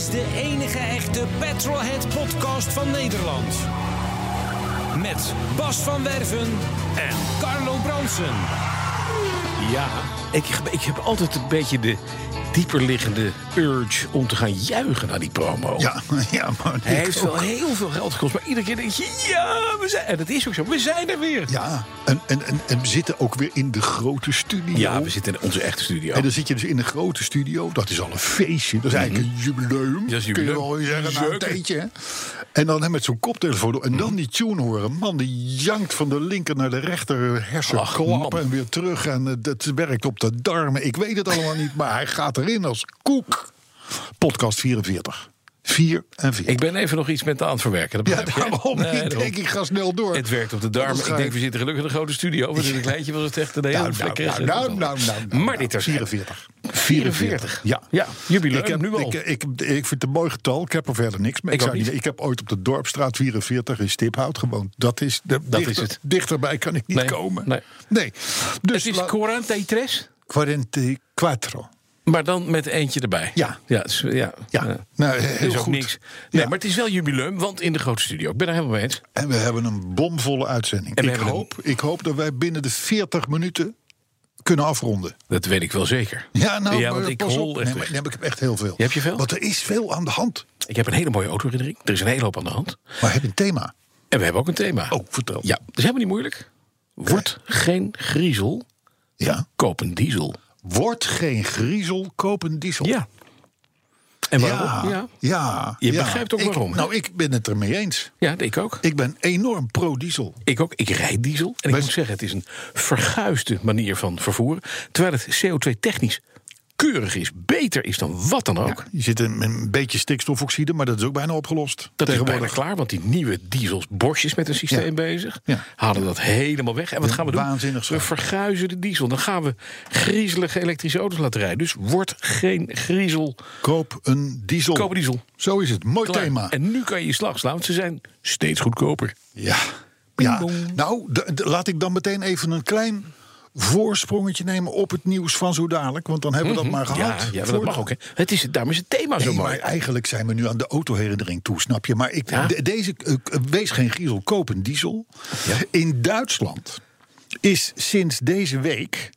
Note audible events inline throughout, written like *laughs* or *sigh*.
Is de enige echte Petrolhead podcast van Nederland. Met Bas van Werven en Carlo Bronsen. Ja, ik, ik heb altijd een beetje de dieperliggende urge om te gaan juichen naar die promo. Ja, *laughs* ja maar Hij heeft wel heel veel geld gekost, maar iedere keer denk je, ja, we zijn... En dat is ook zo, we zijn er weer. Ja, en, en, en, en we zitten ook weer in de grote studio. Ja, we zitten in onze echte studio. En dan zit je dus in de grote studio. Dat is al een feestje. Dat is eigenlijk een jubileum. Mhm. Dat is Kun je jubileum. wel zeggen, na een tijdje. hè? En dan met zo'n koptelefoon. op. En dan die tune horen. Man, die jankt van de linker naar de rechter hersenklap. En weer terug. En eh, dat werkt op de darmen. Ik weet het allemaal niet. Maar hij gaat erin als koek. Podcast 44. 44. Ik ben even nog iets met aan het verwerken. Dat ja, daarom. Nee, ik daarom. denk, ik ga snel door. Het werkt op de darmen. Ik denk, we zitten gelukkig in een grote studio. Want in een kleintje was het echt een heel Nou, nou, nou, nou, nou, nou, nou, Maar dit is 44. 44. Ja. Ja, jubileum, Ik, heb, nu al. ik, ik, ik vind het een mooi getal. Ik heb er verder niks mee. Ik zou niet, niet. ik heb ooit op de Dorpstraat 44 in Stiphout gewoond. Dat is, de, Dat dichter, is het. Dichterbij kan ik niet Nee, komen. nee. nee. Dus het is la- 43, 44. Maar dan met eentje erbij. Ja. Ja, is- ja. Ja, Ja. nou, heel is ook goed. niks. Nee, Ja. maar het is wel jubileum, want in de grote studio. Ik ben er helemaal mee eens. En we hebben een bomvolle uitzending. En Ik hoop, ik hoop dat wij binnen de 40 minuten kunnen afronden. Dat weet ik wel zeker. Ja, nou, ja want ik pas hol op. echt Nee, ik heb echt heel veel. Je hebt je veel? Want er is veel aan de hand. Ik heb een hele mooie autoherinnering. Er is een hele hoop aan de hand. Maar heb je een thema? En we hebben ook een thema. Oh, vertel. Ja, dat is helemaal niet moeilijk. Word geen griezel, Ja. koop een diesel. Word geen griezel, koop een diesel. Ja. En waarom? Ja, Ja. ja. Je ja. begrijpt ook Ik- waarom, hè? Nou, ik ben het ermee eens. Ja, ik ook. Ik ben enorm pro-diesel. Ik ook. Ik rijd diesel. En ik moet zeggen, het is een verguisde manier van vervoeren. Terwijl het CO2-technisch keurig is, beter is dan wat dan ook. Je zit in een beetje stikstofoxide, maar dat is ook bijna opgelost. Dat is bijna klaar, want die nieuwe diesels, Bosch is met een systeem Ja. bezig. Ja. Halen dat helemaal weg. En wat gaan we doen? waanzinnig zo. We verguizen de diesel. Dan gaan we griezelige elektrische auto's laten rijden. Dus wordt geen griezel, Koop een diesel. koop een diesel. Zo is het. Mooi Klaar. thema. En nu kan je je slag slaan, want ze zijn steeds goedkoper. Ja. Ja. Nou, laat ik dan meteen even een klein voorsprongetje nemen op het nieuws van zo dadelijk. Want dan hebben we dat maar gehad. Mhm. Ja, dat mag ook. Hè. Het is, daarom is het thema zo mooi. maar eigenlijk zijn we nu aan de autoherinnering toe, snap je? Maar ik, Ja. de- deze, eh, wees geen griezel, koop een diesel. Ja. In Duitsland is sinds deze week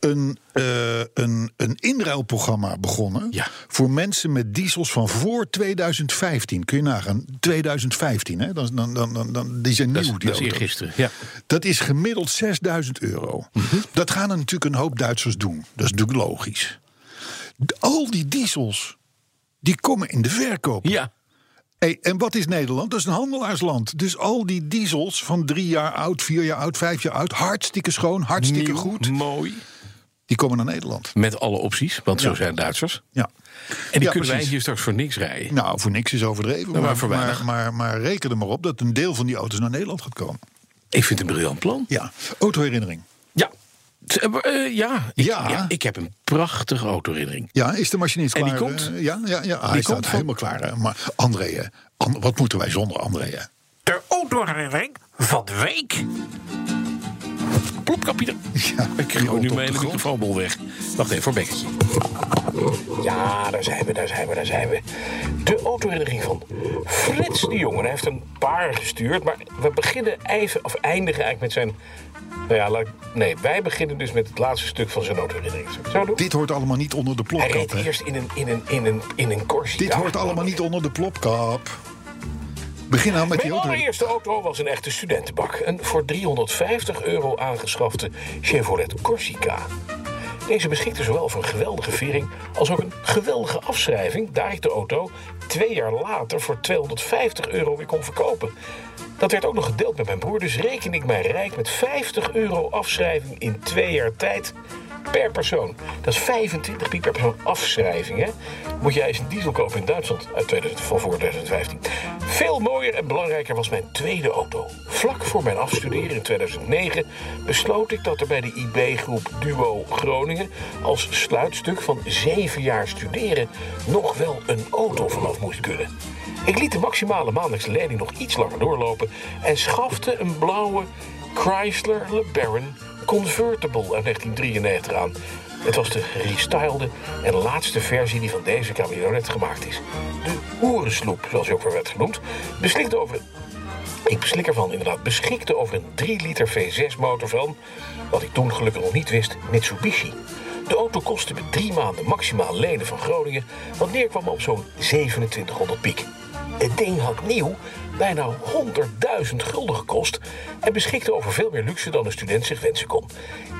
een, eh, een, een inruilprogramma begonnen... Ja. voor mensen met diesels van voor 2015. Kun je nagaan, 2015, hè? Dan, dan, dan, dan, dan, die zijn Dat nieuw, is, die dat is auto's. eergisteren. Ja. Dat is gemiddeld 6000 euro. Mhm. Dat gaan er natuurlijk een hoop Duitsers doen. Dat is natuurlijk logisch. Al die diesels, die komen in de verkoop. ja. Hey, en wat is Nederland? Dat is een handelaarsland. Dus al die diesels van drie jaar oud, vier jaar oud, vijf jaar oud... hartstikke schoon, hartstikke Nieuw, goed, Mooi. die komen naar Nederland. Met alle opties, want zo zijn Duitsers. Ja. En die Ja, kunnen wij precies. hier straks voor niks rijden. Nou, voor niks is overdreven. maar maar, voor maar, maar, maar reken er maar op dat een deel van die auto's naar Nederland gaat komen. Ik vind het een briljant plan. Ja, autoherinnering. Ja. Eh, eh, ja. Ik, Ja. ja. Ik heb een prachtige autoherinnering. Ja, is de machinist En die klaar? komt? eh, ja, ja, ja. hij staat komt van- helemaal klaar. hè. Maar André, An- wat moeten wij zonder André? hè? De autoherinnering van de week. Plop, Pieter. Ja, Ik gooi nu mijn microfoonbol weg. Wacht even voor Bekkertje. Ja, daar zijn we, daar zijn we, daar zijn we. De autoherinnering van Frits de Jongen. Hij heeft een paar gestuurd, maar we beginnen even, of eindigen eigenlijk met zijn... Nou ja, laat ik- nee, wij beginnen dus met het laatste stuk van zijn autoherinnering. Zo doen? Dit hoort allemaal niet onder de Hij plopkap. reed hè. eerst in een, in een, in een, in een Corsia. Dit hoort allemaal niet onder de plopkap. Begin nou met die Mijn auto. allereerste auto was een echte studentenbak. Een voor 350 euro aangeschafte Chevrolet Corsica. Deze beschikte zowel over een geweldige vering als ook een geweldige afschrijving, daar ik de auto twee jaar later voor 250 euro weer kon verkopen. Dat werd ook nog gedeeld met mijn broer, dus reken ik mij rijk met 50 euro afschrijving in twee jaar tijd. Per persoon. Dat is 25 piek per persoon afschrijving. Moet jij eens een diesel kopen in Duitsland uit 2000, van voor 2015. Veel mooier en belangrijker was mijn tweede auto. Vlak voor mijn afstuderen in 2009 besloot ik dat er bij de IB-groep Duo Groningen als sluitstuk van zeven jaar studeren nog wel een auto vanaf moest kunnen. Ik liet de maximale maandelijkse lening nog iets langer doorlopen en schafte een blauwe Chrysler LeBaron Convertible uit 1993 aan. Het was de restylede en laatste versie die van deze cabriolet gemaakt is. De hoerensloep, zoals hij ook weer werd genoemd, beslikte over ik beslik ervan inderdaad beschikte over een 3 liter V6 motor van, wat ik toen gelukkig nog niet wist, Mitsubishi. De auto kostte me drie maanden maximaal lenen van Groningen, wat neerkwam op zo'n 2700 piek. Het ding had nieuw bijna 100.000 gulden gekost en beschikte over veel meer luxe dan een student zich wensen kon.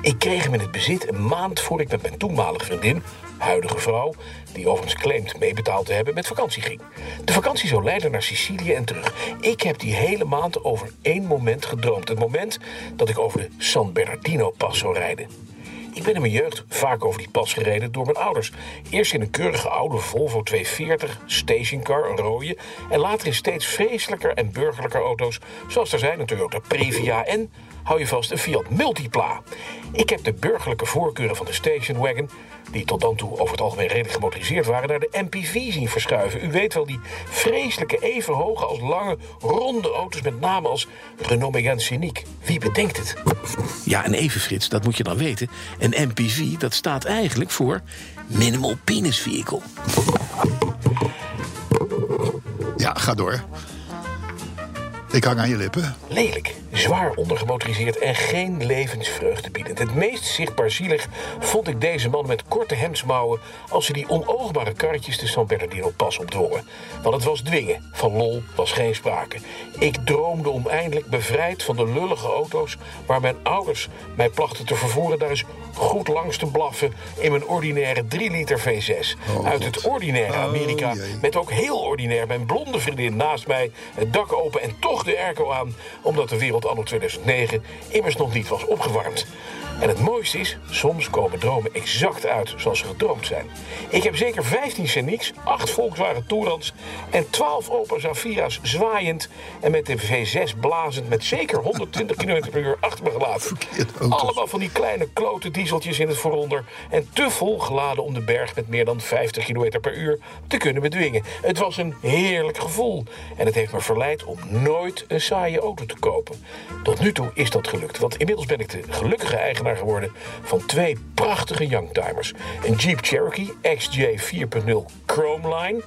Ik kreeg hem in het bezit een maand voor ik met mijn toenmalige vriendin, huidige vrouw, die overigens claimt meebetaald te hebben, met vakantie ging. De vakantie zou leiden naar Sicilië en terug. Ik heb die hele maand over één moment gedroomd. Het moment dat ik over de San Bernardino-pas zou rijden. Ik ben in mijn jeugd vaak over die pas gereden door mijn ouders. Eerst in een keurige oude Volvo 240 stationcar, een rode. En later in steeds vreselijker en burgerlijker auto's. Zoals er zijn een Toyota Previa en, hou je vast, een Fiat Multipla. Ik heb de burgerlijke voorkeuren van de stationwagon die tot dan toe over het algemeen redelijk gemotoriseerd waren, naar de MPV zien verschuiven. U weet wel, die vreselijke, even hoge als lange, ronde auto's, met name als Renault Megane Scenic. Wie bedenkt het? Ja, en even Frits, dat moet je dan weten. Een MPV, dat staat eigenlijk voor Minimal Penis Vehicle. Ja, ga door. Ik hang aan je lippen. Lelijk, zwaar ondergemotoriseerd en geen levensvreugde biedend. Het meest zichtbaar zielig vond ik deze man met korte hemdsmouwen... als ze die onoogbare karretjes de San Bernardino pas opdwongen. Want het was dwingen, van lol was geen sprake. Ik droomde om eindelijk bevrijd van de lullige auto's... waar mijn ouders mij plachten te vervoeren... daar eens goed langs te blaffen in mijn ordinaire 3 liter V6. Uit het ordinaire Amerika, jee. met ook heel ordinair mijn blonde vriendin naast mij... het dak open en toch de airco aan... omdat de wereld anno 2009 immers nog niet was opgewarmd. En het mooiste is, soms komen dromen exact uit zoals ze gedroomd zijn. Ik heb zeker 15 Scenics, 8 Volkswagen Tourans en 12 Opel Zafira's zwaaiend en met de V6 blazend met zeker 120 km per uur achter me gelaten. Allemaal van die kleine klote dieseltjes in het vooronder en te vol geladen om de berg met meer dan 50 km per uur te kunnen bedwingen. Het was een heerlijk gevoel en het heeft me verleid om nooit een saaie auto te kopen. Tot nu toe is dat gelukt, want inmiddels ben ik de gelukkige eigenaar geworden van twee prachtige youngtimers. Een Jeep Cherokee XJ 4.0 Chrome Line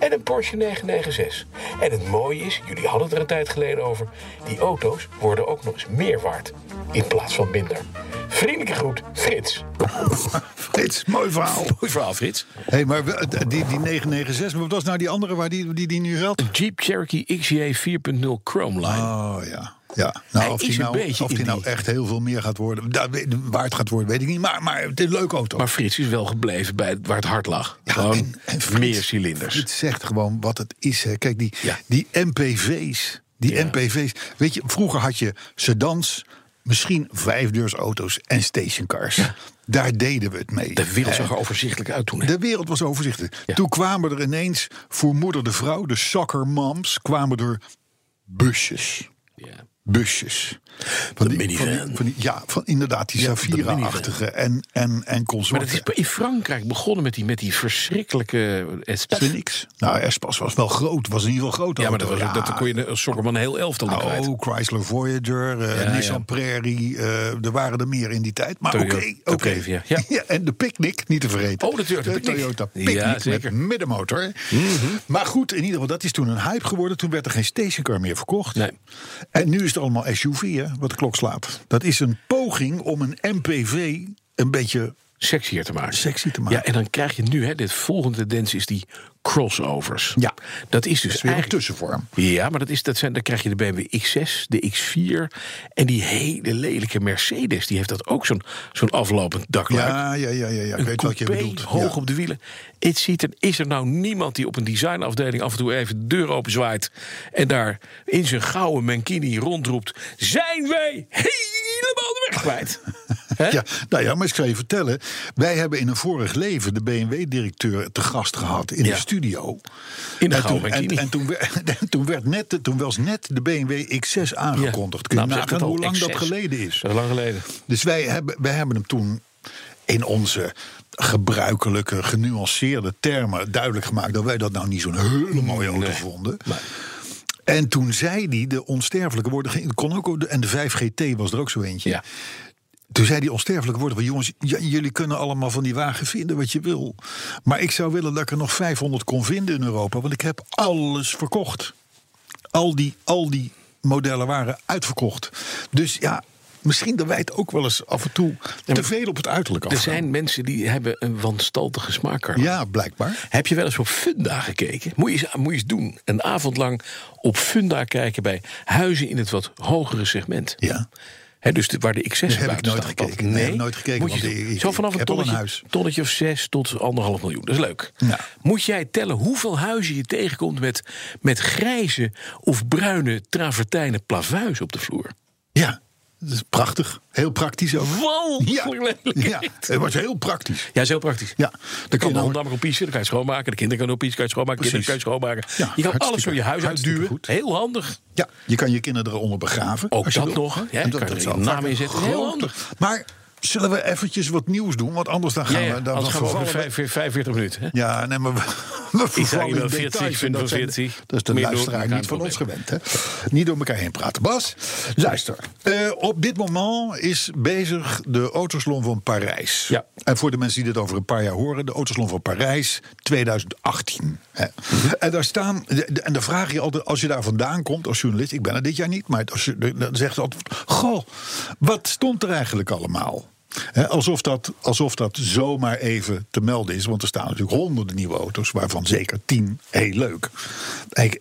en een Porsche 996. En het mooie is, jullie hadden het er een tijd geleden over... die auto's worden ook nog eens meer waard in plaats van minder. Vriendelijke groet, Frits. *laughs* Frits, mooi verhaal. Mooi verhaal, Frits. Hé, maar we- die, die 996, maar wat was nou die andere waar die, die, die nu geldt? Jeep Cherokee XJ 4.0 Chrome Line. Oh ja. Ja, nou, Hij of een nou, of die nou echt heel veel meer gaat worden. Waar het gaat worden, weet ik niet. Maar, maar het is een leuke auto. Maar Frits is wel gebleven bij waar het hart lag. Ja, Gewoon en- en Frits- meer cilinders. Het zegt gewoon wat het is. Hè. Kijk, die, Ja. die MPV's. Die Ja. MPV's. Weet je, vroeger had je sedans, misschien vijfdeursauto's en stationcars. Daar deden we het mee. De wereld zag er overzichtelijk uit toen. De wereld was overzichtelijk. Ja. Toen kwamen er ineens voor moeder de vrouw, de soccer moms, kwamen er busjes. Ja. Busjes. Van De die, van die- van die- ja, van inderdaad, die Ja, de Safira-achtige en, en, en Maar dat is consorten. in Frankrijk begonnen met die, met die verschrikkelijke Espef. niks. Nou, Espas was wel groot. Was in ieder geval groot. Ja, maar dat, was, ook- dat kon je als sokkerman een heel elftal in kwijt. Oh, Chrysler Voyager, eh, Ja, Nissan ja. Prairie. eh, er waren er meer in die tijd. Maar oké, oké. *laughs* Ja. En de Picnic, niet te vergeten. Oh, de Toyota Picnic. Toyota Ja, Picnic zeker. Mhm. met middenmotor. Maar goed, in ieder geval, dat is toen een hype geworden. Toen werd er geen stationcar meer verkocht. Nee. En nu is het allemaal SUV, hè, wat de klok slaat. Dat is een poging om een MPV een beetje Sexier te maken. Sexy te maken. Ja, en dan krijg je nu, hè, dit volgende tendens is die crossovers. Ja. Dat is dus is weer een tussenvorm. Ja, maar dat is, dat zijn, dan krijg je de BMW X6, de X4 en die hele lelijke Mercedes. Die heeft dat ook zo'n zo'n aflopend dakluik. Ja, ja, ja, ja, ja. Ik weet wat je bedoelt. hoog Ja. op de wielen. Het ziet er, is er nou niemand die op een designafdeling af en toe even de deur open zwaait... en daar in zijn gouden mankini rondroept... Zijn wij helemaal de weg kwijt. *laughs* Ja, nou ja, maar ik zal je vertellen. Wij hebben in een vorig leven de BMW-directeur te gast gehad in Ja. de studio. In de en toen, en, toen, werd, *laughs* en toen, werd net, toen was net de BMW X6 aangekondigd. Kun je Nou, nagaan hoe lang dat X6. geleden is. Dat is lang geleden. Dus wij hebben, wij hebben hem toen in onze gebruikelijke, genuanceerde termen duidelijk gemaakt dat wij dat nou niet zo'n hele mooie auto Nee. vonden. Nee. En toen zei hij de onsterfelijke woorden, kon ook, en de 5GT was er ook zo eentje. Ja. Toen zei die onsterfelijke woorden van jongens, jullie kunnen allemaal van die wagen vinden wat je wil. Maar ik zou willen dat ik er nog 500 kon vinden in Europa, want ik heb alles verkocht. Al die, al die modellen waren uitverkocht. Dus ja, misschien dat wij het ook wel eens af en toe te veel op het uiterlijk Er afgaan. zijn mensen die hebben een wanstaltige smaak. Ja, blijkbaar. Heb je wel eens op Funda gekeken? Moet je, eens, moet je eens doen. Een avond lang op Funda kijken bij huizen in het wat hogere segment. Ja. Dus de- waar de X6 heb ik nooit gekeken. Nee, heb nooit gekeken, Moet je ik- Zo vanaf een tonnetje, huis. tonnetje of zes tot anderhalf miljoen. Dat is leuk. Ja. Moet jij tellen hoeveel huizen je tegenkomt met, met grijze of bruine travertijnen plavuis op de vloer? Ja, dat is prachtig. Heel praktisch ook. Walgelijk lelijk. Ja, het was heel praktisch. Ja, is heel praktisch. Ja, Dan je kan de nou- hond namelijk op piezen, dan kan je schoonmaken. De kinderen kunnen op piezen, kan je schoonmaken. De kinderen kan je schoonmaken. Ja, je kan alles door je huis uitduwen. goed. Heel handig. Ja, je kan je kinderen eronder begraven. Ook dat nog, hè? En Kan er je naam in zetten. Heel handig. Maar zullen we eventjes wat nieuws doen? Want anders dan gaan Ja, ja, we... Dan, anders gaan we over vervallen vijf- 45 minuten. Hè? Ja, nee, maar we, we vervallen in 40, details. dat, zijn de- 45, dat is de meer luisteraar niet van ons gewend. Hè? Niet door elkaar heen praten. Bas, luister. Eh, op dit moment is bezig de Autosalon van Parijs. Ja. En voor de mensen die dit over een paar jaar horen... de Autosalon van Parijs 2018. Hè. En daar staan... En dan vraag je altijd, als je daar vandaan komt als journalist... ik ben er dit jaar niet, maar als je, dan zegt ze altijd... goh, wat stond er eigenlijk allemaal? Alsof, dat, alsof dat zomaar even te melden is. Want er staan natuurlijk honderden nieuwe auto's, waarvan zeker tien heel leuk.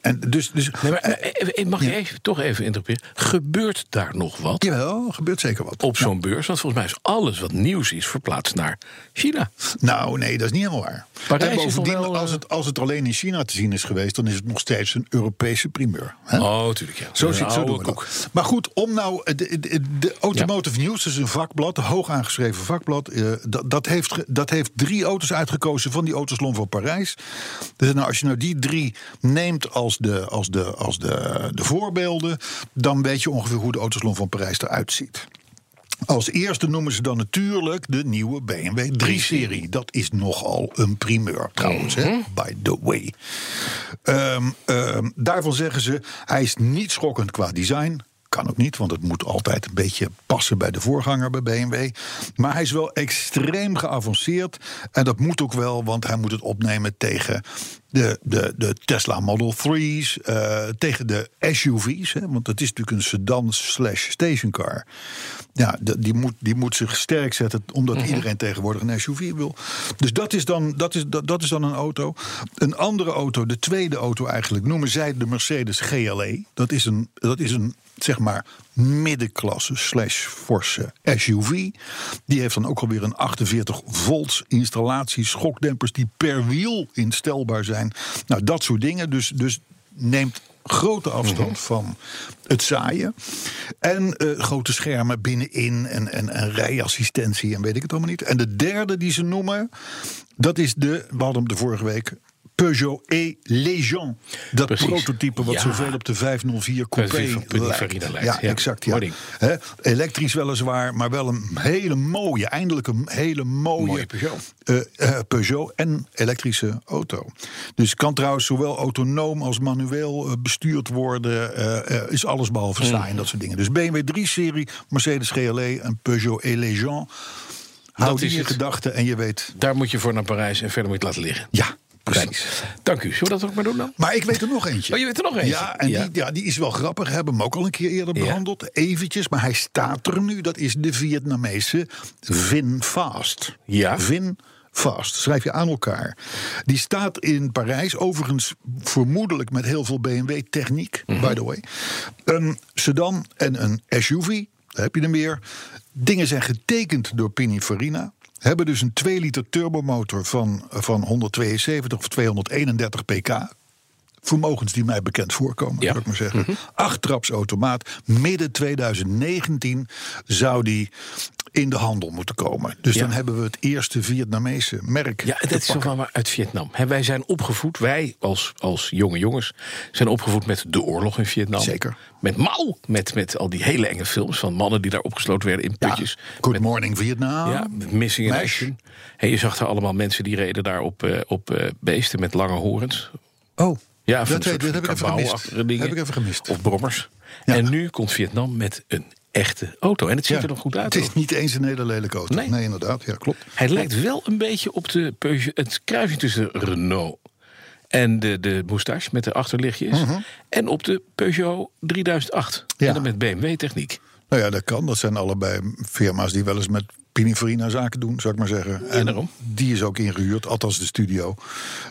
En dus, dus, Nee, maar, eh, eh, mag je even, toch even interpreteren? Gebeurt daar nog wat jawel, gebeurt zeker wat. op zo'n beurs? Want volgens mij is alles wat nieuws is verplaatst naar China. Nou, nee, dat is niet helemaal waar. Parijs En bovendien, wel, eh, als, het, als het alleen in China te zien is geweest, dan is het nog steeds een Europese primeur. Oh, tuurlijk. Ja. Zo, zit, zo doen we koek. dat. Maar goed, om nou. De, de, de Automotive News is een vakblad, hoog aangeschreven vakblad. eh, dat, dat, heeft, dat heeft drie auto's uitgekozen van die Autosalon van Parijs. Dus nou, als je nou die drie neemt als, de, als, de, als de, de voorbeelden. dan weet je ongeveer hoe de Autosalon van Parijs eruit ziet. Als eerste noemen ze dan natuurlijk de nieuwe BMW 3-serie. Dat is nogal een primeur trouwens, hè? by the way. Ehm, ehm, daarvan zeggen ze, hij is niet schokkend qua design. Kan ook niet, want het moet altijd een beetje passen bij de voorganger bij BMW. Maar hij is wel extreem geavanceerd. En dat moet ook wel, want hij moet het opnemen tegen de, de, de Tesla Model 3's. eh, tegen de SUV's. Hè, want dat is natuurlijk een sedan slash stationcar. Ja, de- die moet, die moet zich sterk zetten, omdat iedereen tegenwoordig een SUV wil. Dus dat is, dan, dat, is, dat, dat is dan een auto. Een andere auto, de tweede auto eigenlijk, noemen zij de Mercedes GLE. Dat is een, dat is een zeg maar middenklasse slash forse SUV. Die heeft dan ook alweer een 48 volts installatie, schokdempers die per wiel instelbaar zijn. Nou, dat soort dingen. Dus, dus neemt grote afstand van het zaaien. En eh, grote schermen binnenin en, en, en rijassistentie en weet ik het allemaal niet. En de derde die ze noemen, dat is de, we hadden hem de vorige week... Peugeot E-Legend. Dat Precies. prototype wat Ja. zoveel op de 504 Coupé lijkt. Ja, Ja, exact. Ja. elektrisch weliswaar, maar wel een hele mooie, eindelijk een hele mooie, Mooie Peugeot. eh, eh, Peugeot en elektrische auto. Dus kan trouwens zowel autonoom als manueel eh, bestuurd worden. is alles behalve saai Mm. en dat soort dingen. Dus BMW 3-serie, Mercedes GLE en Peugeot E-Legend. Hou Dat die is in gedachten en je weet... Daar moet je voor naar Parijs en verder moet je het laten liggen. Ja, Precies. dank u. Zullen we dat ook maar doen dan? Maar ik weet er nog eentje. Oh, je weet er nog eentje? Ja, en Ja. Die, ja, die is wel grappig. We hebben hem ook al een keer eerder Ja. behandeld. Eventjes, maar hij staat er nu. Dat is de Vietnamese VinFast. Ja. VinFast. Schrijf je aan elkaar. Die staat in Parijs. Overigens vermoedelijk met heel veel BMW-techniek, Mhm. by the way. Een sedan en een SUV. Daar heb je er meer. Dingen zijn getekend door Pininfarina. Hebben dus een 2 liter turbomotor van, van 172 of 231 pk. vermogens die mij bekend voorkomen, Ja. zou ik maar zeggen. Achttrapsautomaat. Midden 2019 zou die in de handel moeten komen. Dus Ja. dan hebben we het eerste Vietnamese merk. Ja, dat is toch wel maar uit Vietnam. Wij zijn opgevoed, wij als, als jonge jongens, zijn opgevoed met de oorlog in Vietnam. Zeker. Met Mao, met, met al die hele enge films van mannen die daar opgesloten werden in putjes. Good morning Vietnam. Ja, Missing in. Action. En je zag daar allemaal mensen die reden daar op, eh, op eh, beesten met lange horens. Oh, Ja, dat, weet, dat heb ik even gemist. Heb ik even gemist. Of brommers. Ja. En nu komt Vietnam met een echte auto. En het ziet Ja, er nog goed uit. Het is niet eens een hele lelijke auto. Nee. Nee, inderdaad. Ja, klopt. Hij lijkt wel een beetje op de Peugeot, het kruisje tussen Renault en de, de moustache met de achterlichtjes. En op de Peugeot 3008. Mhm. Ja. En dan met BMW-techniek. Nou ja, dat kan. Dat zijn allebei firma's die wel eens met Pininfarina zaken doen, zou ik maar zeggen. En daarom. die is ook ingehuurd, althans de studio,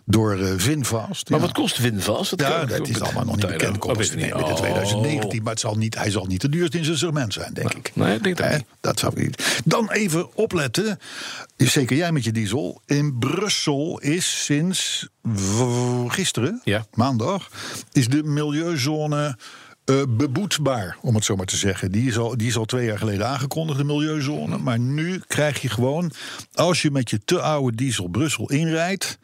door eh Vinfast. Maar Ja. wat kost Winvast? Dat Ja, dat is allemaal nog niet bekend. Komt nee, Oh. 2019, maar het zal niet, hij zal niet de duurste in zijn segment zijn, denk ik. Nee, ik denk dat niet. Dat zou ik niet. Dan even opletten. Zeker jij met je diesel. In Brussel is sinds gisteren, Ja. maandag, is de milieuzone eh, beboetbaar, om het zo maar te zeggen. Die is, al, die is al twee jaar geleden aangekondigd, de milieuzone. Maar nu krijg je gewoon, als je met je te oude diesel Brussel inrijdt,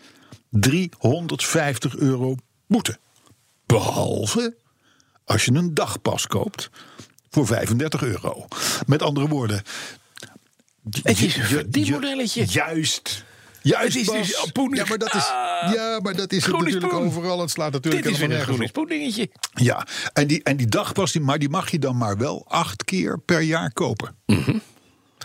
350 euro boete. Behalve als je een dagpas koopt voor 35 euro. Met andere woorden. Het is een verdienmodelletje. Juist. Juist, Het is dus poenig. Ja, maar dat is, Ah. ja, maar dat is het natuurlijk overal. Het slaat natuurlijk Dit is helemaal een nergens. Ja, en die, en die dagpas, die, maar die mag je dan maar wel acht keer per jaar kopen. Mhm.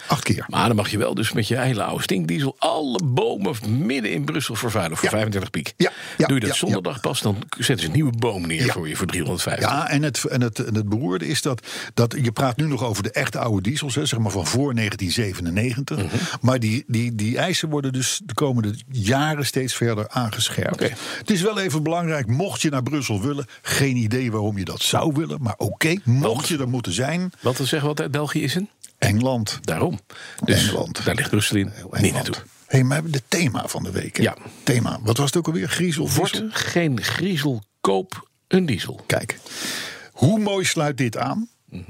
Acht keer. Maar dan mag je wel dus met je hele oude stinkdiesel alle bomen midden in Brussel vervuilen voor Ja. 35 piek. Ja, ja, Doe je dat ja. dagpas, dan zetten ze een nieuwe boom neer voor je voor 350. Ja, en het, en, het, en het beroerde is dat, dat. Je praat nu nog over de echte oude diesels, hè, zeg maar van voor 1997. Mhm. Maar die, die, die eisen worden dus de komende jaren steeds verder aangescherpt. Het is wel even belangrijk, mocht je naar Brussel willen. Geen idee waarom je dat zou willen. Maar oké, mocht je er moeten zijn. Wat we zeggen we altijd, België is een? Engeland. Daarom. Dus Engeland. daar ligt Brussel in. Niet naartoe. Hé, maar we hebben het thema van de week. hè? Ja. Thema. Wat was het ook alweer? Griezel. Wordt diesel? geen griezel, koop een diesel. Kijk, hoe mooi sluit dit aan?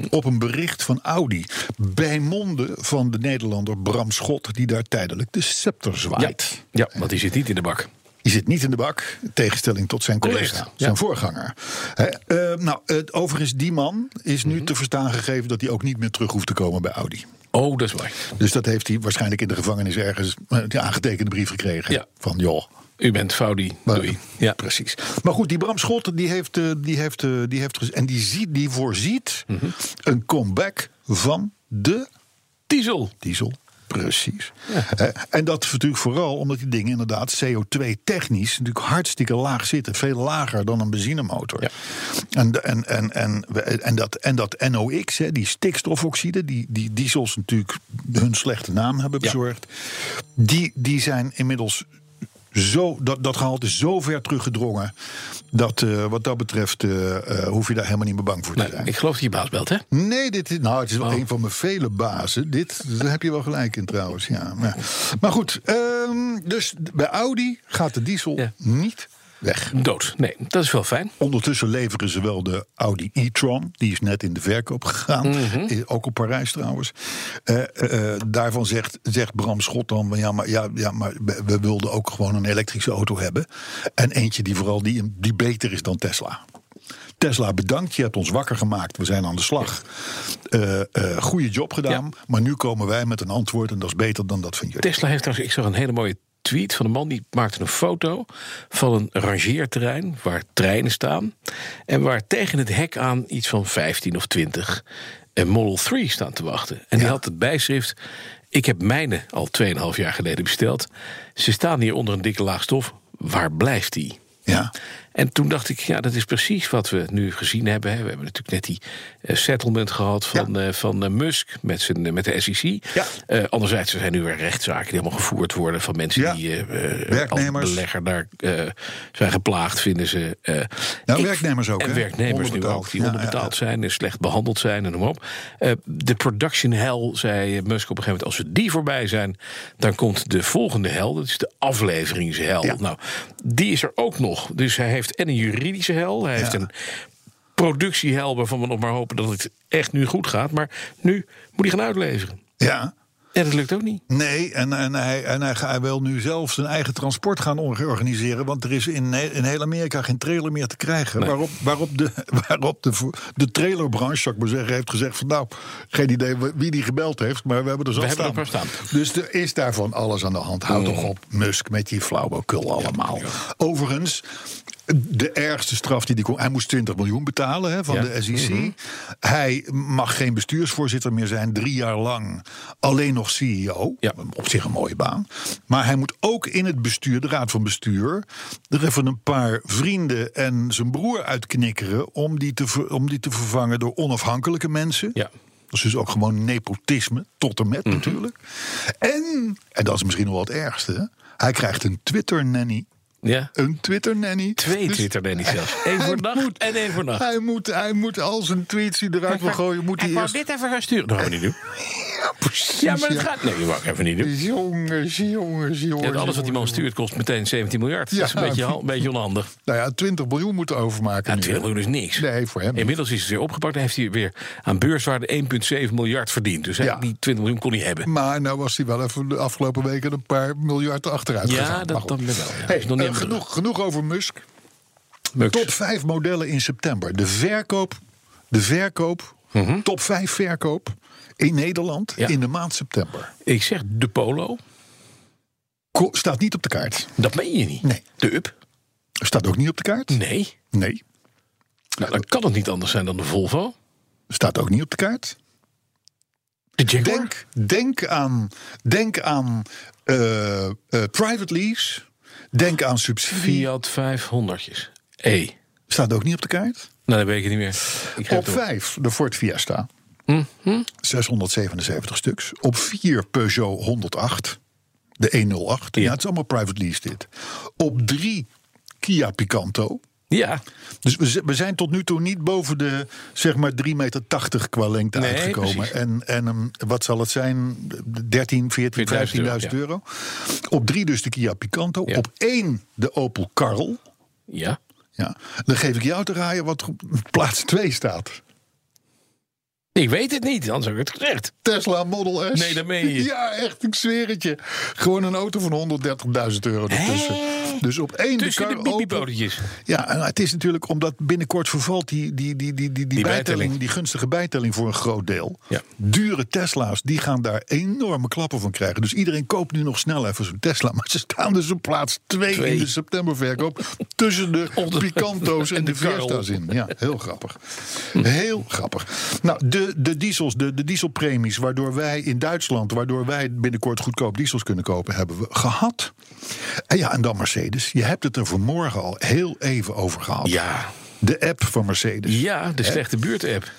Op een bericht van Audi. Bij monden van de Nederlander Bram Schot, die daar tijdelijk de scepter Ja, zwaait. ja, want die zit niet in de bak. Die zit niet in de bak, in tegenstelling tot zijn collega, ja. zijn voorganger. Eh, nou, het, overigens, die man is Mhm. nu te verstaan gegeven dat hij ook niet meer terug hoeft te komen bij Audi. Oh, dat is waar. Dus dat heeft hij waarschijnlijk in de gevangenis ergens eh, een aangetekende brief gekregen. Ja. Van joh, U bent Faudi. Doei. Ja. precies. Maar goed, die Bram Schot, die heeft, eh, die heeft, eh, die heeft en die, ziet, die voorziet Mhm. een comeback van de Diesel. diesel. Precies. En dat natuurlijk vooral omdat die dingen inderdaad CO2-technisch natuurlijk hartstikke laag zitten. Veel lager dan een benzinemotor. Ja. En, en, en, en, en, dat, en dat NOx, hè, die stikstofoxide, die, die diesels natuurlijk hun slechte naam hebben Ja. bezorgd. Die, die zijn inmiddels zo, dat, dat gehalte zo ver teruggedrongen. Dat eh, wat dat betreft eh, eh, hoef je daar helemaal niet meer bang voor te Nee, zijn. ik geloof dat je baas belt, hè? Nee, dit is, nou, het is wel Oh. een van mijn vele bazen. Dit, daar heb je wel gelijk in trouwens. Ja. Maar, maar goed, ehm, dus bij Audi gaat de diesel Ja. niet weg. Dood. Nee, dat is wel fijn. Ondertussen leveren ze wel de Audi e-tron. Die is net in de verkoop gegaan. Mhm. Eh, Ook op Parijs trouwens. Eh, eh, daarvan zegt, zegt Bram Schot dan... Ja, maar, ja, ja, maar we, wilden ook gewoon een elektrische auto hebben. En eentje die vooral die, die beter is dan Tesla. Tesla, bedankt. Je hebt ons wakker gemaakt. We zijn aan de slag. Eh, eh, goede job gedaan. Ja. Maar nu komen wij met een antwoord. En dat is beter dan dat van jullie. Tesla heeft trouwens, ik zag een hele mooie tweet van een man die maakte een foto van een rangeerterrein waar treinen staan en waar tegen het hek aan iets van 15 of 20 een Model 3 staan te wachten. En die had het bijschrift: Ik heb mijne al 2,5 jaar geleden besteld. Ze staan hier onder een dikke laag stof. Waar blijft die? Ja. En toen dacht ik, ja, dat is precies wat we nu gezien hebben. We hebben natuurlijk net die eh, settlement gehad van, eh, van eh, Musk met, zijn, met de SEC. Ja. Eh, anderzijds er zijn nu weer rechtszaken die helemaal gevoerd worden van mensen Ja. die Werknemers. als belegger daar zijn geplaagd, vinden ze. Nou, ik- werknemers ook, En hè? werknemers nu ook, die onderbetaald zijn en slecht behandeld zijn en noem op. De production hell, zei Musk op een gegeven moment, als we die voorbij zijn, dan komt de volgende hel, dat is de afleveringshel. Nou, die is er ook nog. Dus hij heeft heeft en een juridische hel. Hij heeft een productiehel waarvan we nog maar hopen dat het echt nu goed gaat. Maar nu moet hij gaan uitleveren. Ja. En dat lukt ook niet. Nee, en, en, hij, en hij, hij wil nu zelf zijn eigen transport gaan organiseren. Want er is in, in heel Amerika geen trailer meer te krijgen. Waarop, waarop, de, *laughs* waarop de, de trailerbranche, zou ik maar zeggen, heeft gezegd: van nou, geen idee wie die gebeld heeft, maar we hebben er zo We staan. er staan. Dus er is daarvan alles aan de hand. Houd toch op, Musk, met die flauwekul allemaal. Overigens. De ergste straf die hij kon. Hij moest 20 miljoen betalen hè, van Ja. de SEC. Hij mag geen bestuursvoorzitter meer zijn, drie jaar lang. Alleen nog CEO. Ja. Op zich een mooie baan. Maar hij moet ook in het bestuur, de raad van bestuur. er even een paar vrienden en zijn broer uitknikkeren. om die te, om die te vervangen door onafhankelijke mensen. Ja. Dat is dus ook gewoon nepotisme, tot en met Mhm. natuurlijk. En, en dat is misschien nog wel het ergste. Hij krijgt een Twitter-nanny. Ja. Een Twitter-nanny. Twee Dus Twitter Danny zelfs. Eén voor dag moet- en één voor nacht. Hij moet, hij moet al zijn tweets die eruit wil gooien. Moet hij Ik wou eerst... dit even gaan sturen. Dat gaan we niet doen. *laughs* Ja, precies, Ja, maar ja. gaat... Nee, ik even niet doen. Jongens, jongens, jongens. Alles wat die man stuurt kost meteen 17 miljard. dat is een beetje, *laughs* een beetje onhandig. Nou ja, 20 miljoen moeten overmaken. Ja, nu, 20 hè? miljoen is niks. Nee, voor hem. Inmiddels is het weer opgepakt en heeft hij weer aan beurswaarde 1,7 miljard verdiend. Dus Ja. die 20 miljoen kon hij hebben. Maar nou was hij wel even de afgelopen weken een paar miljard achteruit Ja, gegaan. dat- dat wel. Hey, nog niet eh, genoeg, genoeg over Musk. Mux. Top 5 modellen in september. De verkoop, de verkoop, top 5 verkoop in Nederland. Ja. in de maand september. Ik zeg de Polo. Ko- Staat niet op de kaart. Dat meen je niet. Nee. De Up. Staat ook niet op de kaart. Nee. Nee. Nou, dan kan het niet anders zijn dan de Volvo. Staat ook niet op de kaart. De Jaguar. Denk, denk aan, denk aan eh, eh, private lease. Denk aan subsidie. Fiat 500'tjes. E. Staat ook niet op de kaart. Nou, dat weet ik niet meer. Ik Op. 5 de Ford Fiesta. Mhm. 677 stuks. Op 4 Peugeot 108. De 108. Ja. Ja. het is allemaal private lease dit. Op 3 Kia Picanto. Ja, Dus we, zijn tot nu toe niet boven de zeg maar 3,80 meter qua lengte Nee, uitgekomen. precies. En, en een, wat zal het zijn? 13, 14, 15.000 euro, euro. Op 3 dus de Kia Picanto. Ja. Op 1 de Opel Karl. ja. Ja. Dan geef ik jou te raaien wat op plaats 2 staat. Ik weet het niet, anders heb ik het gezegd. Tesla Model S. Nee, dat meen je. Ja, echt, ik zweer het je. Gewoon een auto van 130.000 euro ertussen. Dus op één Tussen de de. Ja, en het is natuurlijk omdat binnenkort vervalt die, die, die, die, die, die, bijtelling, bijtelling. die gunstige bijtelling voor een groot deel. Ja. Dure Tesla's, die gaan daar enorme klappen van krijgen. Dus iedereen koopt nu nog snel even zo'n Tesla. Maar ze staan dus op plaats 2 Twee. in de septemberverkoop. tussen de Picanto's en, en de de. Fiesta's in. Ja, heel grappig. Heel grappig. Nou, de, de diesels, de, de dieselpremies, waardoor wij in Duitsland, waardoor wij binnenkort goedkoop diesels kunnen kopen, hebben we gehad. En ja, en dan Mercedes. Je hebt het er vanmorgen al heel even over gehad. Ja. De app van Mercedes. Ja, de slechte buurt-app.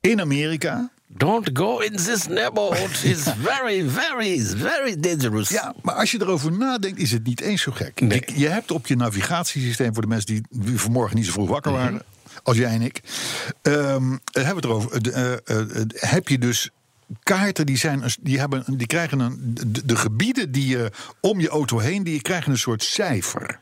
In Amerika. Don't go in this neighborhood. It's very, very, very dangerous. Ja, maar als je erover nadenkt, is het niet eens zo gek. Nee. Je, je hebt op je navigatiesysteem, voor de mensen die, die vanmorgen niet zo vroeg wakker Mhm. waren, als jij en ik, ehm, hebben we het erover. eh, eh, eh, eh, heb je dus kaarten die, zijn, die, hebben, die krijgen een. De, de gebieden die je om je auto heen, die krijgen een soort cijfer.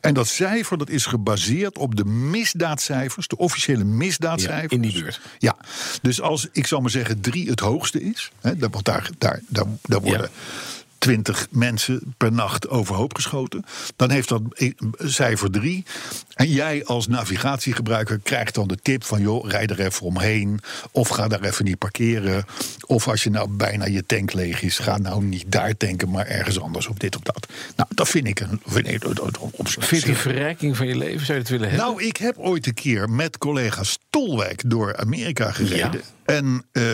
En dat cijfer dat is gebaseerd op de misdaadcijfers, de officiële misdaadcijfers. Ja, in die buurt. Ja, dus als ik zal maar zeggen drie het hoogste is, hè, daar, daar, daar, daar worden. Ja. 20 mensen per nacht overhoop geschoten. Dan heeft dat cijfer 3. En jij als navigatiegebruiker krijgt dan de tip van... joh, rijd er even omheen. Of ga daar even niet parkeren. Of als je nou bijna je tank leeg is... ga nou niet daar tanken, maar ergens anders. Of dit of dat. Nou, dat vind ik een... Vind ik, op Vind je verrijking van je leven? Zou je het willen hebben? nou, ik heb ooit een keer met collega Stolwijk door Amerika gereden. Ja. En eh,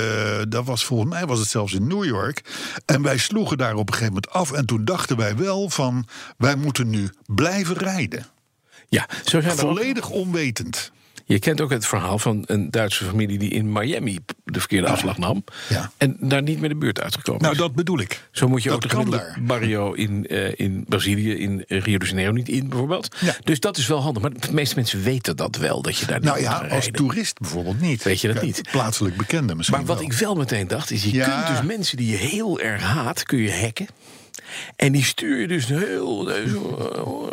dat was volgens mij was het zelfs in New York. En wij sloegen daar op een gegeven moment af. En toen dachten wij wel van, wij moeten nu blijven rijden. ja, zo zijn ook- Volledig onwetend. Je kent ook het verhaal van een Duitse familie die in Miami de verkeerde afslag nam. Ja. En daar niet meer de buurt uitgekomen Nou, is. dat bedoel ik. Zo moet je dat ook de gemiddelde barrio in, eh, in Brazilië, in Rio de Janeiro niet in, bijvoorbeeld. Ja. Dus dat is wel handig. Maar de meeste mensen weten dat wel, dat je daar niet Nou ja, als toerist bijvoorbeeld niet. Weet je dat niet? Plaatselijk bekende misschien Maar wat wel. ik wel meteen dacht, is je Ja. kunt dus mensen die je heel erg haat, kun je hacken. En die stuur je dus heel eh,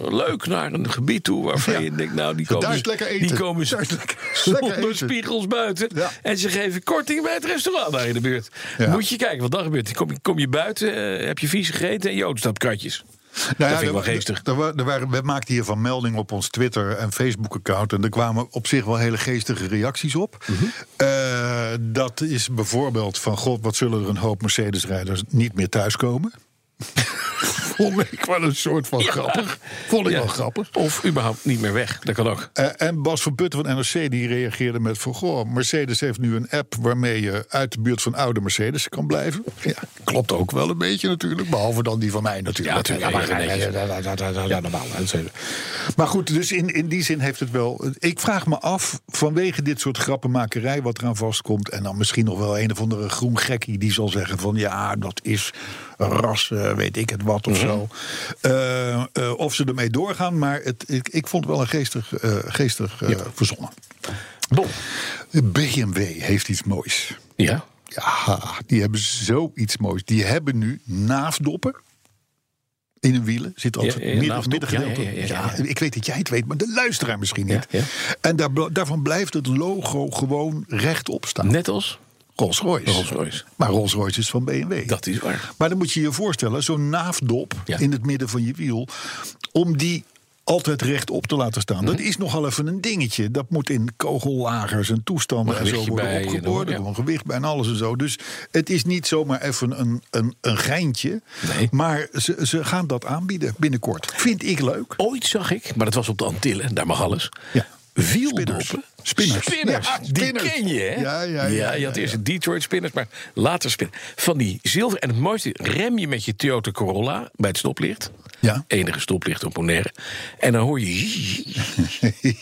leuk naar een gebied toe waarvan Ja. je denkt, nou, die Daar komen, is lekker eten. die komen Daar zonder spiegels buiten. Ja. En ze geven korting bij het restaurant daar in de buurt. Ja. Moet je kijken wat dan gebeurt. Kom je, kom je buiten, eh, heb je vies gegeten en je staat op kratjes. Nou dat vind ik er wel geestig. We maakten hiervan melding op ons Twitter en Facebook-account. En er kwamen op zich wel hele geestige reacties op. Mhm. Eh, dat is bijvoorbeeld van... God, wat zullen er een hoop Mercedes-rijders niet meer thuiskomen? *laughs* Vond ik wel een soort van grappig. Vond ik Ja. wel grappig. Of überhaupt niet meer weg. Dat kan ook. Eh, en Bas van Putten van NRC die reageerde met van... Goh, Mercedes heeft nu een app waarmee je uit de buurt van oude Mercedes kan blijven. Ja, klopt ook wel een beetje natuurlijk. Behalve dan die van mij natuurlijk. Ja, natuurlijk. Maar goed, dus in, in die zin heeft het wel... Ik vraag me af, vanwege dit soort grappenmakerij wat eraan vastkomt... en dan misschien nog wel een of andere groen gekkie die zal zeggen van... ja, dat is ras, eh, weet ik het wat of zo. Eh, eh, of ze ermee doorgaan, maar het, ik, ik vond het wel een geestig, geestig eh, verzonnen. Bon. BMW heeft iets moois. Ja. Ja, die hebben zoiets moois. Die hebben nu naafdoppen. In hun wielen zit altijd Ja, ja, midden, middengedeelte. Ja, ja, ja, ja, ja. ik weet dat jij het weet, maar de luisteraar misschien niet. Ja, ja. En daar, daarvan blijft het logo gewoon rechtop staan. Net als Rolls-Royce. Rolls-Royce. Maar Rolls-Royce is van BMW. Dat is waar. Maar dan moet je je voorstellen, zo'n naafdop Ja. in het midden van je wiel, om die altijd rechtop te laten staan. Mhm. Dat is nogal even een dingetje. Dat moet in kogellagers en toestanden en zo worden bij opgeboord. ja. gewicht bij en alles en zo. Dus het is niet zomaar even een, een, een geintje. Nee. Maar ze, ze gaan dat aanbieden binnenkort. Vind ik leuk. Ooit zag ik, maar dat was op de Antillen, daar mag alles. Ja. Wieldoppen. Spinners. Spinners. Ja, Die spinners. ken je, hè? Ja, ja, ja, je had ja, eerst de Detroit spinners, maar later spinners. Van die zilver. En het mooiste, rem je met je Toyota Corolla bij het stoplicht. Ja. Enige stoplicht op Bonaire. En dan hoor je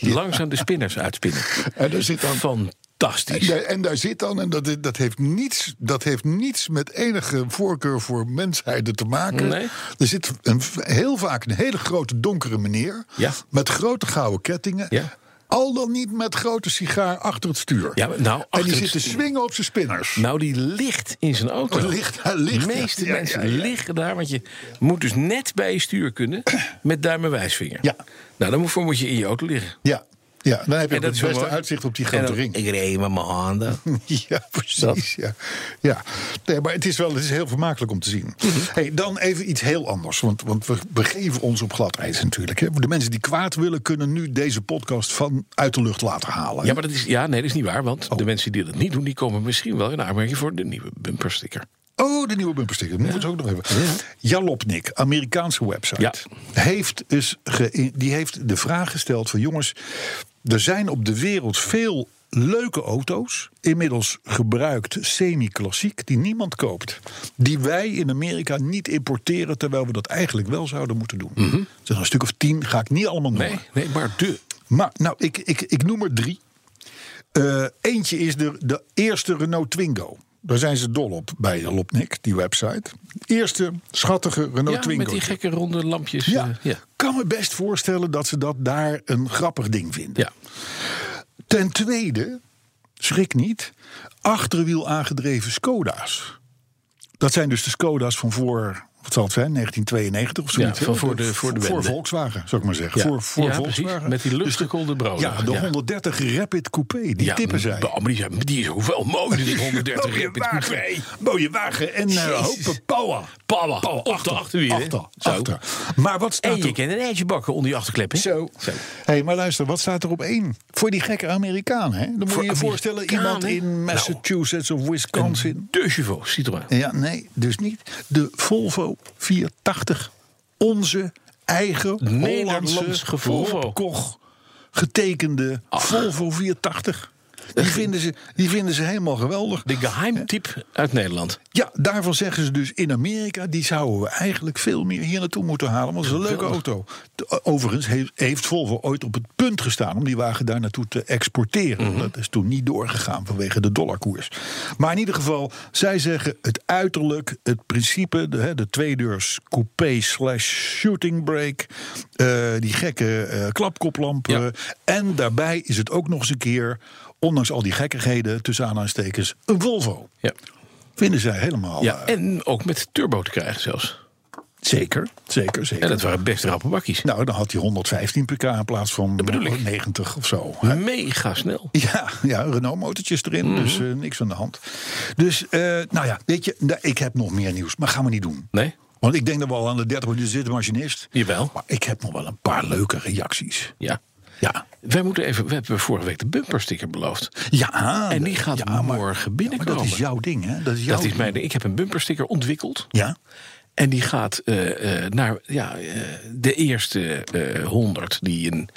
*laughs* langzaam de spinners uitspinnen. En daar zit dan Fantastisch. En daar, en daar zit dan, en dat, dat, heeft niets, dat heeft niets met enige voorkeur voor mensheid te maken. Nee. Er zit een, heel vaak een hele grote donkere meneer. Ja. Met grote gouden kettingen. Ja. Al dan niet met grote sigaar achter het stuur. Ja, nou, en die zit te swingen op zijn spinners. Nou, die ligt in zijn auto. Oh, ligt- hij ligt, de meeste Ja, mensen ja, ja. liggen daar, want je moet dus net bij je stuur kunnen met duim en wijsvinger. Ja. Nou, daarvoor moet je in je auto liggen. Ja. Ja, dan heb je En het beste uitzicht op die grote dan- ring. Ik reed met mijn handen. *laughs* Ja, precies. Ja. Ja. Nee, maar het is wel het is heel vermakelijk om te zien. Mhm. Hey, dan even iets heel anders. Want, want we begeven ons op glad ijs natuurlijk. Hè. De mensen die kwaad willen, kunnen nu deze podcast van uit de lucht laten halen. Ja, maar dat is, ja, nee, dat is niet waar. Want de mensen die dat niet doen, die komen misschien wel in aanmerking voor de nieuwe bumpersticker. Oh, de nieuwe bumpersticker. Dat moeten we ook nog even. Jalopnik, Amerikaanse website, Ja. heeft, dus die heeft de vraag gesteld van jongens, er zijn op de wereld veel leuke auto's, inmiddels gebruikt semi-klassiek, die niemand koopt. Die wij in Amerika niet importeren, terwijl we dat eigenlijk wel zouden moeten doen. Er zijn een stuk of tien, ga ik niet allemaal noemen. Nee, nee, maar de. Maar nou, ik, ik, ik noem er drie. Eh, eentje is de, de eerste Renault Twingo. Daar zijn ze dol op bij Lopnik, die website. Eerste schattige Renault Ja, Twingo. met die gekke ronde lampjes. ja, eh, ja. kan me best voorstellen dat ze dat daar een grappig ding vinden. ja. Ten tweede, schrik niet, achterwiel aangedreven Skoda's. Dat zijn dus de Skoda's van voor, wat zal het zijn, 1992 of zoiets. Ja, voor de- voor de wende. Volkswagen, zou ik maar zeggen. Ja. Voor, voor Ja, precies. Volkswagen. Met die Dus de- luchtgekoelde broden. Ja, de 130 Rapid Coupé, die tippen zij. maar Die, zijn- die is ook wel mooi, die 130 Mooie Rapid wagen, Coupé. mooie wagen en uh, hopen power. Power. Op de achterwielen. Achter, achter. Maar wat staat En je er... kan een eitje bakken onder je achterklep. hè? Zo. Zo. hey, maar luister, wat staat er op één? Voor die gekke Amerikaan, hè? Dan moet Voor je je voorstellen, iemand in Massachusetts of Wisconsin. De Chevaux, Citroën. Ja, nee, dus niet. De Volvo 480. Onze eigen Nederlandse Hollandse Volvo. Koch getekende Volvo 480. Die vinden, ze, die vinden ze helemaal geweldig. De geheimtype uit Nederland. Ja, daarvan zeggen ze dus in Amerika... die zouden we eigenlijk veel meer hier naartoe moeten halen. Want het is een leuke auto. Overigens heeft, Volvo ooit op het punt gestaan... om die wagen daar naartoe te exporteren. Dat is toen niet doorgegaan vanwege de dollarkoers. Maar in ieder geval, zij zeggen het uiterlijk... het principe, de, de tweedeurs coupé slash shooting brake... eh, die gekke eh, klapkoplampen... Ja. en daarbij is het ook nog eens een keer... ondanks al die gekkigheden, tussen aanhalingstekens... een Volvo Ja. vinden zij helemaal. ja, eh, en ook met turbo te krijgen zelfs. Zeker, zeker, zeker. En dat waren best rappe bakkies. Nou, dan had hij 115 pk in plaats van bedoel ik. 90 of zo. Mega snel. Ja, ja Renault-motortjes erin, Mhm. dus eh, niks aan de hand. Dus, eh, nou ja, weet je, nou, ik heb nog meer nieuws, maar gaan we niet doen. Nee? Want ik denk dat we al aan de 30 minuten zitten, machinist. Jawel. Maar ik heb nog wel een paar leuke reacties. Ja. Ja. Wij moeten even, we hebben vorige week de bumpersticker beloofd. Ja, En die gaat ja, maar- morgen maar binnenkomen. dat is jouw ding, hè? Dat is jouw Dat is ding. mijn, ik heb een bumpersticker ontwikkeld. Ja, En die gaat eh, eh, naar ja, eh, de eerste 100 die een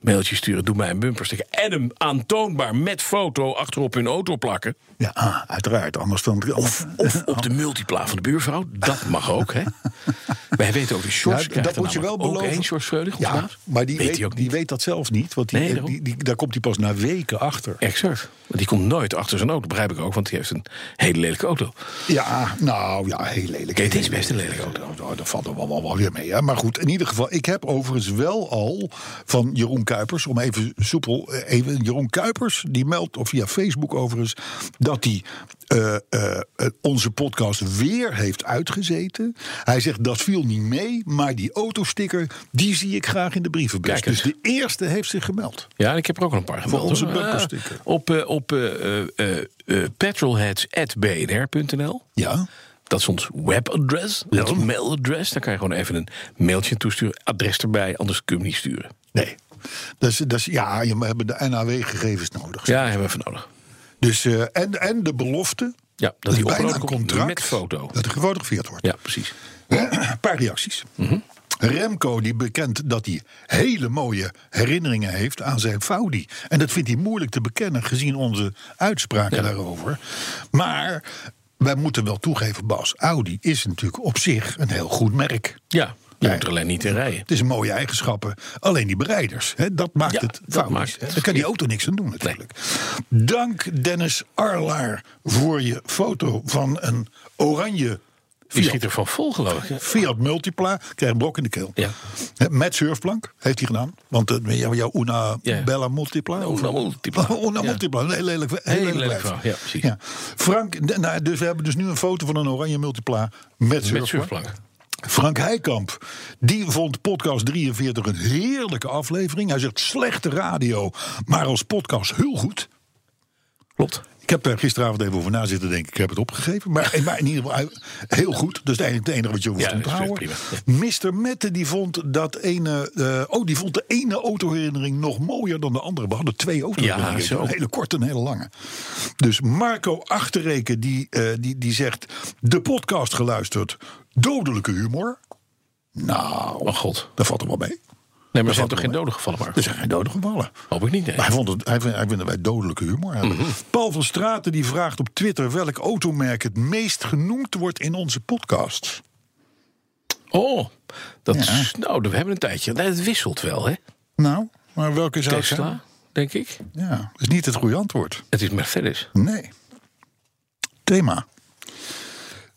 mailtje sturen. Doe mij een bumpersticker. En hem aantoonbaar met foto achterop hun auto plakken. Ja ah, uiteraard. Anders dan... Of, of op de multipla van de buurvrouw. Dat mag ook, hè? *laughs* Wij weten ook, de Ja, krijgt dat moet je wel beloven. Sjors Freulich, Ja, maar die weet, weet, hij ook die weet dat zelf niet. Want die, Nee, die, die- daar komt hij pas na weken achter. Exact. Want die komt nooit achter zijn auto, begrijp ik ook. Want die heeft een hele lelijke auto. Ja, nou ja, heel lelijk. Het is best een lelijk. lelijke auto. Nou, dat valt er wel, wel, wel weer mee. Hè? Maar goed, in ieder geval, ik heb overigens wel al van Jeroen Kuipers, om even soepel, eh, even Jeroen Kuipers, die meldt of via Facebook overigens dat hij eh, eh, eh, onze podcast weer heeft uitgezeten. Hij zegt dat viel niet mee, maar die autosticker, die zie ik graag in de brievenbus. Dus de eerste heeft zich gemeld. Ja, ik heb er ook al een paar gemeld. onze hoor. bumpersticker. Ah, op eh, op petrolheads.bnr.nl. Ja. Dat is ons webadres, Ja. ons mailadres. Daar kan je gewoon even een mailtje toesturen. Adres erbij, anders kun je hem niet sturen. Nee. Dus, dus ja, je- we hebben de NAW-gegevens nodig. Ja, hebben we even nodig. Dus, eh, en, en de belofte. Ja, dat die bijna een contract met foto. Dat er gefotografeerd wordt. Ja, precies. Een *clears throat* paar reacties. Mhm. Remco die bekent dat hij hele mooie herinneringen heeft aan zijn Faudi. En dat vindt hij moeilijk te bekennen gezien onze uitspraken daarover. Maar wij moeten wel toegeven, Bas, Audi is natuurlijk op zich een heel goed merk. Ja, je Nee. moet er alleen niet in rijden. Het is een mooie eigenschappen. Alleen die bereiders, hè, dat maakt Ja, het fout. maakt het. Daar kan die auto niks aan doen natuurlijk. Dank Dennis Arlaar voor je foto van een oranje Die Fiat, schiet er van vol, geloof ik. Fiat Multipla. Krijg een blok in de keel. Ja. Met surfplank heeft hij gedaan. Want uh, jouw, Una Ja. Bella Multipla. Una Multipla. *laughs* Una Ja. Multipla. Een heel lelijk, heel Heel lelijk ja. Frank, nou, dus we hebben dus nu een foto van een oranje Multipla met Met surfplank. Frank Heikamp, die vond podcast 43 een heerlijke aflevering. Hij zegt slechte radio, maar als podcast heel goed. Klopt. Ik heb er gisteravond even over na zitten denken. Ik heb het opgegeven. Maar, maar in ieder geval hij- heel goed. Eigenlijk het enige wat je over Ja, te is houden. Mr. Mette die vond dat ene. eh, oh, die vond de ene autoherinnering nog mooier dan de andere. We hadden twee autoherinneringen. Ja. Een hele korte en een hele lange. Dus Marco Achterreken die, eh, die, die zegt. De podcast geluisterd. Dodelijke humor. Nou, Oh god. dat valt er wel mee. Nee, maar er zijn toch geen doden gevallen, Mark? Er zijn geen doden gevallen. Hoop ik niet, nee. Maar hij, vond het, hij, vindt wij dodelijke humor hebben. Mhm. Paul van Straten die vraagt op Twitter welk automerk het meest genoemd wordt in onze podcast. Oh, dat Ja. is, nou, we hebben een tijdje. Het wisselt wel, hè? Nou, maar welke zou het zijn? Tesla, denk ik. Ja, dat is niet het goede antwoord. Het is Mercedes. Nee. Thema.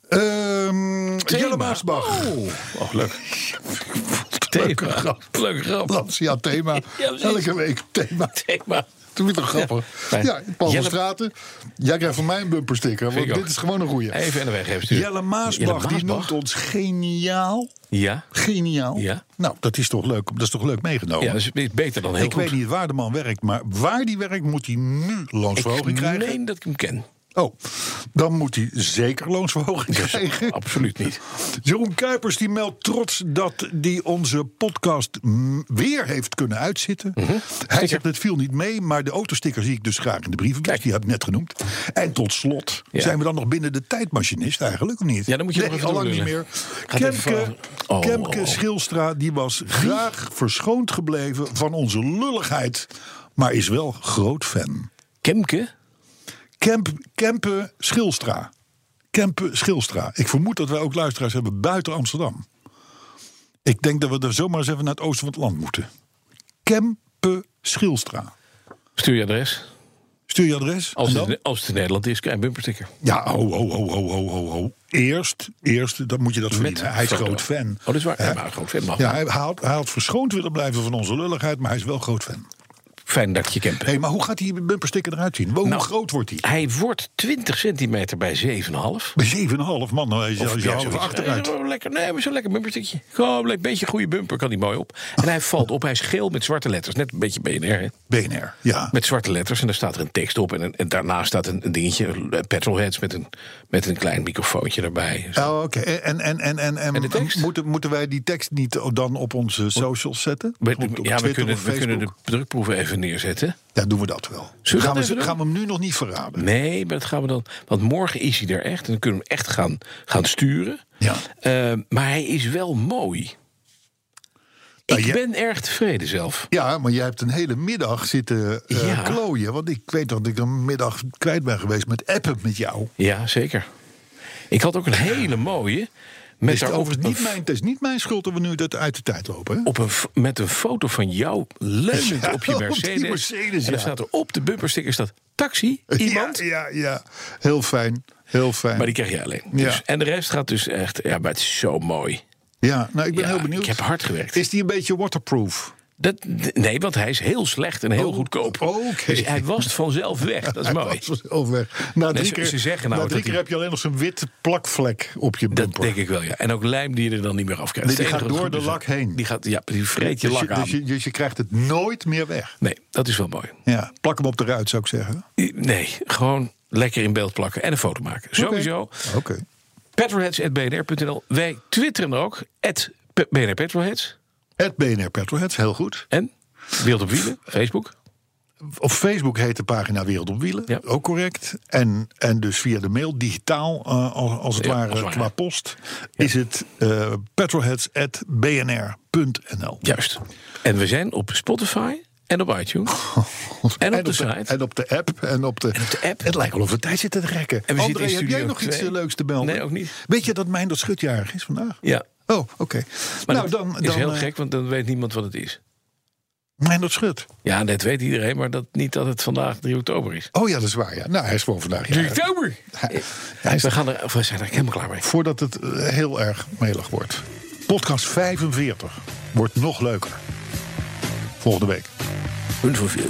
Ehm Jelle Maasbach. Oh, oh leuk. *laughs* Leuke Thema. grap. Leuke grap. Lancia thema. *laughs* Ja. Elke week thema. Thema. Dat vind ik toch grappig. fijn. Ja, Paul Jelle- van Straten. Jij krijgt van mij een bumpersticker. Want ik dit ook. is gewoon een goeie. Even en de weg even. Jelle Maasbach, die noemt ons geniaal. Ja. Geniaal. Ja. Nou, dat is toch leuk, dat is toch leuk meegenomen. Ja, dat is beter dan heel ik goed. weet niet waar de man werkt, maar waar die werkt moet hij nu loonsverhoging ik krijgen. meen dat ik hem ken. Oh, dan moet hij zeker loonsverhoging krijgen. Absoluut niet. Jeroen Kuipers die meldt trots dat hij onze podcast weer heeft kunnen uitzitten. Mhm. Hij zegt het viel niet mee, maar de autosticker zie ik dus graag in de brievenbus. Die heb ik net genoemd. En tot slot Ja. zijn we dan nog binnen de tijdmachinist eigenlijk, of niet? Ja, dan moet je nee, nog even al lang niet meer. Kemke. Oh, Kemke oh. Schilstra die was graag verschoond gebleven van onze lulligheid, maar is wel groot fan. Kemke? Kemp, Kempe Schilstra. Kempe Schilstra. Ik vermoed dat wij ook luisteraars hebben buiten Amsterdam. Ik denk dat we er zomaar eens even naar het oosten van het land moeten. Kempe Schilstra. Stuur je adres. Stuur je adres. Als het, als het in Nederland is, krijg je een bumpersticker. Ja, ho, ho, ho, ho, ho, ho, ho. Eerst, eerst, dan moet je dat verdienen. Hij is foto. groot fan. Oh, dat is waar. Ja, maar groot fan mag. Ja, hij, hij had, hij had verschoond willen blijven van onze lulligheid, maar hij is wel groot fan. Fijn dakje camper. Hé, maar hoe gaat die bumpersticker eruit zien? Hoe Nou, groot wordt die? Hij wordt 20 centimeter bij 7,5. Bij 7,5 man, dan is hij Ja, achteruit. Lekker, nee, maar zo'n lekker bumperstukje. Gewoon een beetje goede bumper kan hij mooi op. En hij valt op, hij is geel met zwarte letters. Net een beetje BNR, hè? BNR, ja. Met zwarte letters en daar staat er een tekst op. En, en, en daarnaast staat een, een dingetje, eh, petrolheads met een, met een klein microfoontje erbij. Oh, Oké, en, en, en, en, en, En de tekst? Moeten, moeten wij die tekst niet dan op onze socials zetten? We- Op- op ja, we kunnen, we kunnen de drukproeven even neerzetten. Ja, doen we dat wel. We gaan, dat we, gaan we hem nu nog niet verraden? Nee, maar dat gaan we dan. Want morgen is hij er echt. En dan kunnen we hem echt gaan, gaan sturen. Ja. Eh, maar hij is wel mooi. Nou, Ik jij- ben erg tevreden zelf. Ja, maar jij hebt een hele middag zitten eh, Ja. klooien. Want ik weet dat ik een middag kwijt ben geweest met appen met jou. Ja, zeker. Ik had ook een hele mooie. Met Het is, overigens niet mijn, het is niet mijn schuld dat we nu dat uit de tijd lopen. Hè? op een, met een foto van jou leunend Ja, op je op Mercedes. Mercedes, en dan ja. staat er op de bumpersticker staat taxi, *laughs* iemand. Ja, ja, ja. Heel fijn. Heel fijn. Maar die krijg je alleen. Ja. Dus, en de rest gaat dus echt... Ja, maar het is zo mooi. Ja, nou, ik ben heel benieuwd. Ik heb hard gewerkt. Is die een beetje waterproof? Dat, nee, want hij is heel slecht en heel Oh, goedkoop. oké. Dus hij wast vanzelf weg. Dat is *laughs* Hij mooi. was zelf weg. Na drie, keer, ze zeggen nou na drie dat keer hij- heb je alleen nog zo'n wit plakvlek op je Dat bumper. denk ik wel, ja. En ook lijm die je er dan niet meer af krijgt. Die gaat door de lak heen. Die, gaat, ja, die vreet je dus, lak je, aan. dus, je, dus je krijgt het nooit meer weg. Nee, dat is wel mooi. Ja, plak hem op de ruit, zou ik zeggen. Nee, gewoon lekker in beeld plakken en een foto maken. Sowieso. Oké. Petrolheads.bnr.nl. Wij twitteren ook. At BNR Petrolheads. Het BNR Petrolheads, heel goed. En Wereld op Wielen, Facebook. Op Facebook heet de pagina Wereld op Wielen, Ja. ook correct. En, en dus via de mail, digitaal eh, als, als het Ja, ware als het ware. qua post, is het uh, petrolheads.bnr.nl. Juist. En we zijn op Spotify en op iTunes. *laughs* en op de site. En op de app. En op de, op de app. Het lijkt wel of we tijd zitten te rekken. En we André, heb jij nog iets twee. eh, leuks te melden? Nee, ook niet. Weet je dat Meindert Schutjarig is vandaag? Ja. Oh, oké. Maar Nou, dat dan, is dan, heel eh, gek, want dan weet niemand wat het is. Meindert Schut. Ja, dat weet iedereen, maar dat, niet dat het vandaag 3 oktober is. Oh ja, dat is waar. Ja. Nou, hij is gewoon vandaag. 3 jarig. oktober! Hij is We, gaan er, we zijn er helemaal klaar mee. Voordat het eh, heel erg melig wordt. Podcast 45 wordt nog leuker. Volgende week. Punt voor veel.